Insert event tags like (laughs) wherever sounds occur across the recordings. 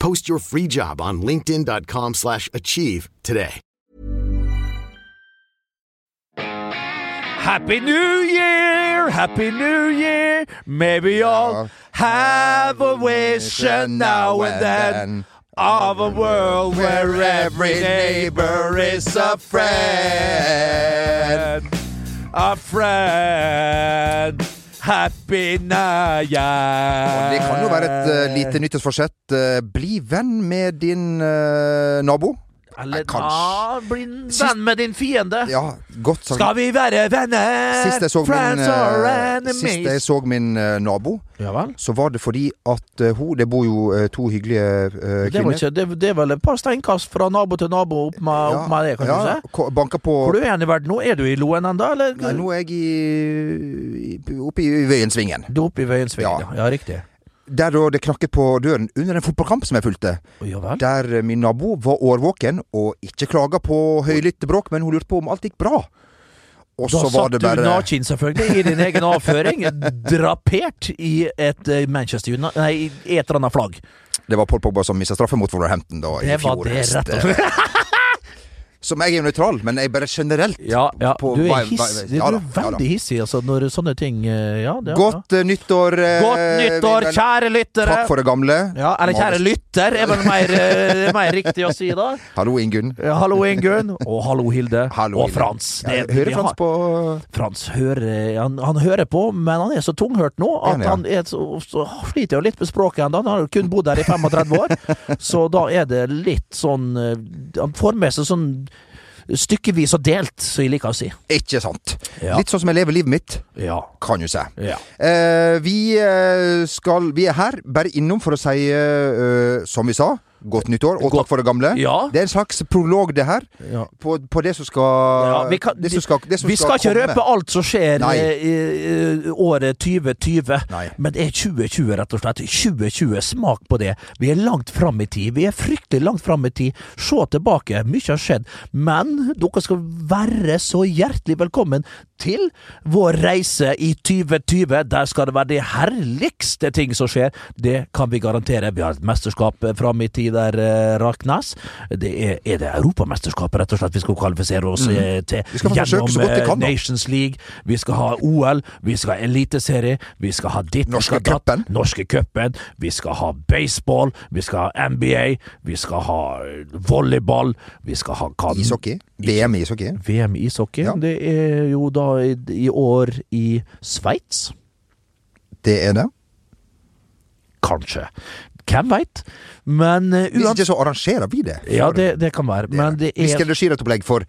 Post your free job on linkedin.com slash achieve today. Happy New Year, Happy New Year. Maybe all have a wish and now and then of a world where every neighbor is a friend. A friend. Happy Year. Det kan jo være et uh, lite nyttårsforsett. Uh, bli venn med din uh, nabo. Eller da, bli venn med din fiende. Ja, godt sagt. Skal vi være venner? Sist jeg så min, or eh, enemies? sist jeg så min eh, nabo, Ja vel? så var det fordi at eh, hun Det bor jo to hyggelige kvinner Det, ikke, det, det er vel et par steinkast fra nabo til nabo opp med, opp med det, kan ja, du si? Banker på Hvor du er hen i verden nå? Er du i Loen ennå, eller? Nei, nå er jeg i, i, oppe i Vøyensvingen. Du er oppe i Vøyensvingen, ja. Ja. ja. riktig. Der da det knakket på døren under en fotballkamp som jeg fulgte. Oh? Der eh, min nabo var årvåken og ikke klaga på høylytte bråk, men hun lurte på om alt gikk bra. Og Da så var satt du bare naken, selvfølgelig, i din egen avføring, (laughs) drapert i et eh, Manchester United Nei, et eller annet flagg. Det var Paul Pogba som mista straffe mot Wolverhampton da i Det var det, rett og slett. (laughs) Som jeg er nøytral, men jeg bare generelt Ja, ja. på Du er, hiss, du er veldig hissig altså, når sånne ting eh, Ja, det, Godt eh, nyttår. eh, Godt nyttår, men- kjære lyttere! Takk for det gamle. Ja, eller kjære lytter, er vel mer, mer riktig å si da. (laughs) Hallo, Ingunn. Ja, Hallo Ingunn, og hallo Hilde, Hallo, og Frans. Det- hører Frans på Frans hører, han, han hører på, men han er så tunghørt nå at ja? han er så, så sliter jo litt med språket ennå. Han har jo kun bodd her i 35 år, (laughs) så da er det litt sånn Han får med seg sånn stykkevis og delt, som jeg liker å si. Ikke sant. Ja. Litt sånn som jeg lever livet mitt, Ja. kan du si. ja. Eh, vi eh, skal Vi er her bare innom for å si, eh, som vi sa, godt nytt år, og takk for det gamle. Ja. Det er en slags prolog, det her, ja. på, på det som skal Ja, vi, kan, det som skal, det som vi skal, ikke komme. røpe alt som skjer Nei. eh, i, i året 2020, Nei. men det er 2020, rett og slett. 2020, smak på det. Vi er langt fram i tid. Vi er fryktelig langt fram i tid. Se tilbake, mye har skjedd. Men dere skal være så hjertelig velkommen til vår reise i 2020. Der skal det være de herligste ting som skjer. Det kan vi garantere. Vi har et mesterskap fram i tid der, eh, Raknes. Det er, er det Europamesterskapet, rett og slett, vi skal kvalifisere oss eh, til Vi skal få så godt vi eh, kan, da. Nations League. Vi skal ha OL, vi skal ha Eliteserie, vi skal ha ditt vi Norske skal ha datt, cupen. Norske cupen, vi skal ha baseball, vi skal ha NBA, vi skal ha eh, volleyball, vi skal ha kan Ishockey. VM i ishockey. VM i ishockey. Ja. Det er jo da i, i år i Sveits. Det er det. Kanskje. Hvem veit? Men uh, Hvis ikke så arrangerer vi det. Ja, det, det kan være. Men det Vi skal skreddersyr et opplegg for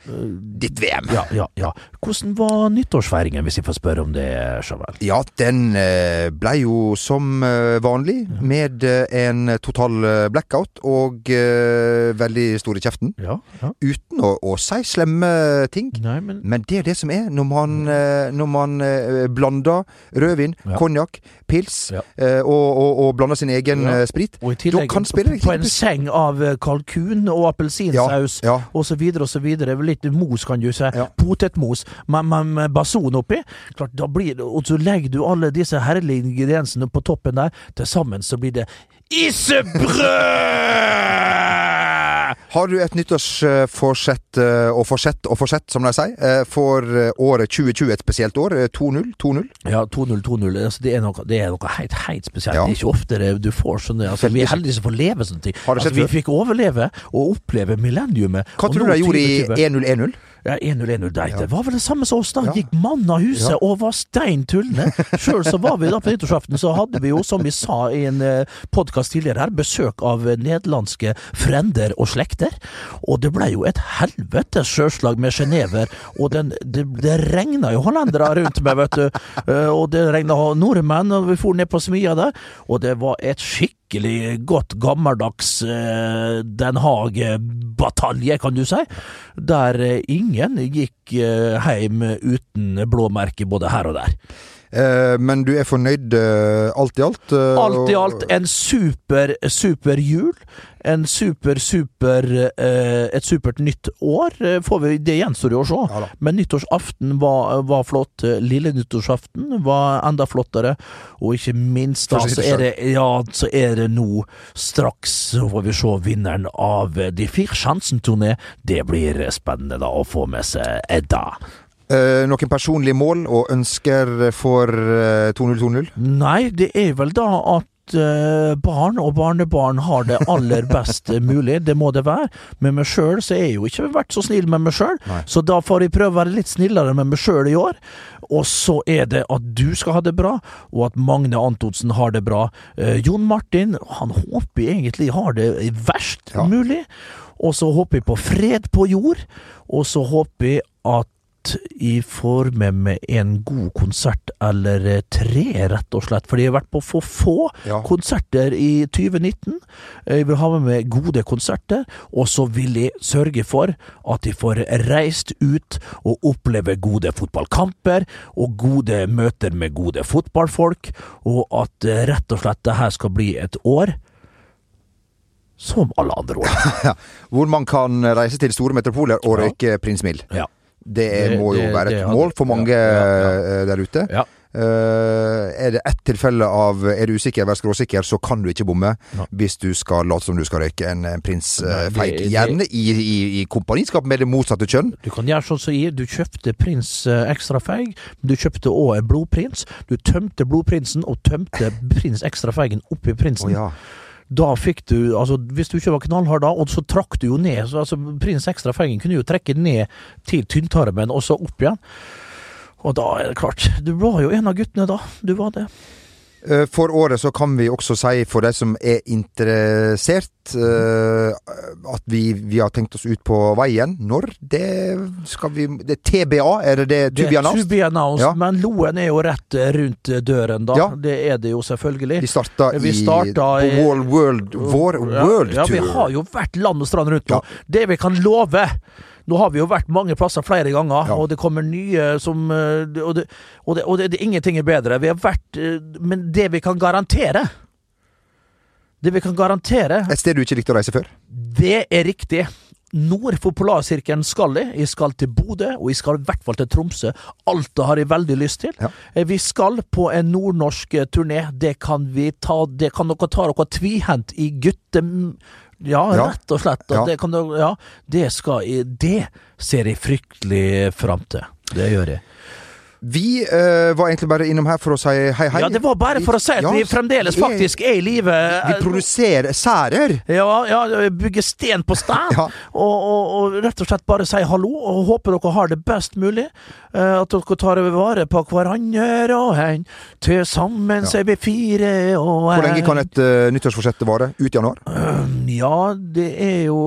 ditt VM. ja, ja, ja. Hvordan var nyttårsfeiringen, hvis jeg får spørre om det, Javel? Ja, den uh, ble jo som eh, vanlig, med eh, en total eh, blackout og eh, veldig stor i kjeften. Ja, ja. Uten å, å si slemme ting. Nei, men Men det er det som er når man, eh, når man eh, blander rødvin, Ja. konjakk, pils eh, og, og, og blander sin egen Ja. Eh. Og i tillegg spille på en seng av eh, kalkun og appelsinsaus Ja, ja. og så videre og så videre. Litt mos, kan du si. Ja. Potetmos med, med bason oppi. Klart, da blir det, Og så legger du alle disse herlige ingrediensene på toppen der. Til sammen så blir det issebrød! Har du et nyttårsforsett eh, og forsett og forsett, som de sier, eh, for eh, året 2020, et spesielt år? eh, 2-0? 2-0? Ja, 2-0, 2-0. Altså, det, er noe- det er noe helt, helt spesielt. Ja. Det er ikke ofte det, du får sånne altså, Vi er heldige som får leve sånne ting. Altså, vi fikk overleve og oppleve millenniumet. Hva tror du de gjorde i 2020. 1-0-1-0? Ja, 1-0-1-0 der. Det var vel det samme som oss, da. Gikk mann av huset og var stein tullende. Sjøl så var vi da på nyttårsaften, så hadde vi jo, som vi sa i en uh, podkast tidligere her, besøk av eh, nederlandske frender og slekter. Og det ble jo et helvetes sjøslag med sjenever, og den, det, det regna jo hollendere rundt meg, vet du. Eh, og det regna nordmenn, og vi for ned på smia der, og det var et skikkelig godt gammeldags eh, Den Haag-batalje, kan du si. Der eh, ingen gikk eh, hjem uten blåmerke både her og der. Eh, men du er fornøyd eh, alt i alt? eh, Alt i alt en super, super jul. En super, super Et supert nytt år. Får vi, det gjenstår jo å se. Ja. Men nyttårsaften var, var flott. Lille nyttårsaften var enda flottere. Og ikke minst da, så er det, ja, så er det nå straks Så får vi se vinneren av De fire sjansen-turné. Det blir spennende da å få med seg Edda. Eh, noen personlige mål og ønsker for eh, 2-0-2-0? Nei, det er vel da at eh, barn og barnebarn har det aller best (laughs) mulig. Det må det være. Med meg sjøl så er jeg jo ikke vært så snill med meg sjøl, så da får jeg prøve å være litt snillere med meg sjøl i år. Og så er det at du skal ha det bra, og at Magne Antonsen har det bra. Eh, Jon Martin, han håper jeg egentlig har det verst Ja. mulig. Og så håper jeg på fred på jord, og så håper jeg at jeg får med meg en god konsert eller tre, rett og slett. Fordi jeg har vært på for få Ja. konserter i 2019. Jeg vil ha med meg gode konserter, og så vil jeg sørge for at jeg får reist ut og oppleve gode fotballkamper og gode møter med gode fotballfolk, og at eh, rett og slett det her skal bli et år som alle andre år. (laughs) Hvor man kan reise til store metropoler og Ja. røyke Prins Mild. Ja. Det, er, Det- må jo det- være et mål for mange eh, der ute. Ja. Uh, er det ett tilfelle av er du usikker, vær skråsikker, så kan du ikke bomme Ja. hvis du skal late som du skal røyke en en prins uh, eh, Feig. Gjerne i, i, i kompaniskap med det motsatte kjønn. Du kan gjøre sånn som jeg. Du kjøpte prins uh, ekstra feig. Du kjøpte òg en blodprins. Du tømte blodprinsen og tømte prins ekstra feigen oppi prinsen. prinsen. ja. Da fikk du altså Hvis du ikke var knallhard da, og så trakk du jo ned så, altså, Prins ekstra feigen kunne jo trekke ned til tynntarmen og så opp igjen. Og da er det klart Du var jo en av guttene da. Du var det. Eh, For året så kan vi også si, for de som er interessert, eh, at vi, vi har tenkt oss ut på veien. Når? Det skal vi Det er TBA, er det det to be Det er to be announced, Ja. men Loen er jo rett eh, rundt døren, da. Ja. Det er det jo selvfølgelig. Vi starta Vi i på World World Vår World Ja, vi har jo vært land og strand rundt nå. Det vi kan love Nå har vi jo vært mange plasser flere ganger, Ja. og det kommer nye som eh, Og, det, og, det, og det, ingenting er bedre. Vi har vært eh, Men det vi kan garantere Det vi kan garantere, Et sted du ikke likte å reise før? det er riktig. Nord for Polarsirkelen skal jeg. Jeg skal til Bodø, og jeg skal i hvert fall til Tromsø. Alta har jeg veldig lyst til. Ja. Eh, Vi skal på en nordnorsk eh, turné. Det kan vi ta Det kan dere ta dere tvihendt i gutte... Ja, Ja. rett og slett. Ja. Det, kan dere, ja, det skal jeg Det ser jeg fryktelig fram til. Det gjør jeg. Vi uh, var egentlig bare innom her for å si hei, hei. Ja, det var bare for å si at Ja, vi fremdeles faktisk er i live. Vi produserer særer. Ja, ja, bygger sten på stein. (laughs) Ja. og, og, og rett og slett bare si hallo, og håper dere har det best mulig. Uh, at dere tar vare på hverandre og en. Til sammen ja. er vi fire og Hvor lenge kan et uh, nyttårsforsett vare? Ut januar? Ja, det er jo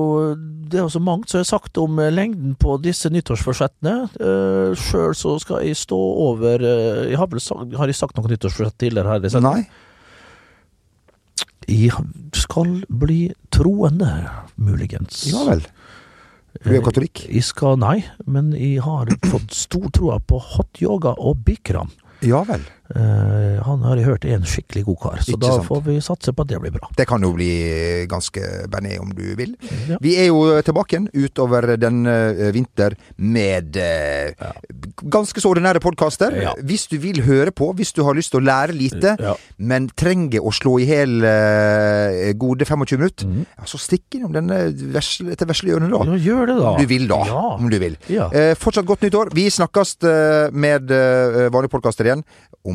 Det er jo så mangt som er sagt om eh, lengden på disse nyttårsforsettene. Uh, Sjøl så skal jeg stå over uh, Jeg har vel sagt, har jeg sagt noe nyttårsforsett tidligere her? Nei? Jeg skal bli troende, muligens. Ja vel. Du er katolikk. Jeg skal, nei, men jeg har fått stor troa på hot yoga og bikram. Ja vel. Eh, han har jeg hørt er en skikkelig god kar, så Ikke da sant. får vi satse på at det blir bra. Det kan jo bli ganske benet om du vil. Ja. Vi er jo tilbake igjen utover den eh, vinter med ja. ganske så ordinære podkaster. Ja. Hvis du vil høre på, hvis du har lyst til å lære lite, men trenger å slå i hjel eh, gode 25 minutter, mm. ja, så stikk innom denne vesle, til vesle hjørnet, da. Ja, gjør det, da. Om du vil, da. Om du vil. Eh, fortsatt godt nytt år. Vi snakkes eh, med eh, vanlige podkaster igjen om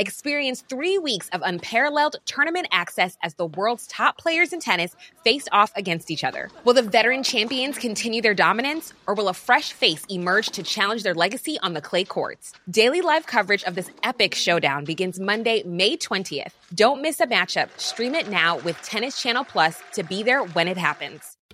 Experience three weeks of unparalleled tournament access as the world's top players in tennis face off against each other. Will the veteran champions continue their dominance, or will a fresh face emerge to challenge their legacy on the clay courts? Daily live coverage of this epic showdown begins Monday, May 20th. Don't miss a matchup. Stream it now with Tennis Channel Plus to be there when it happens.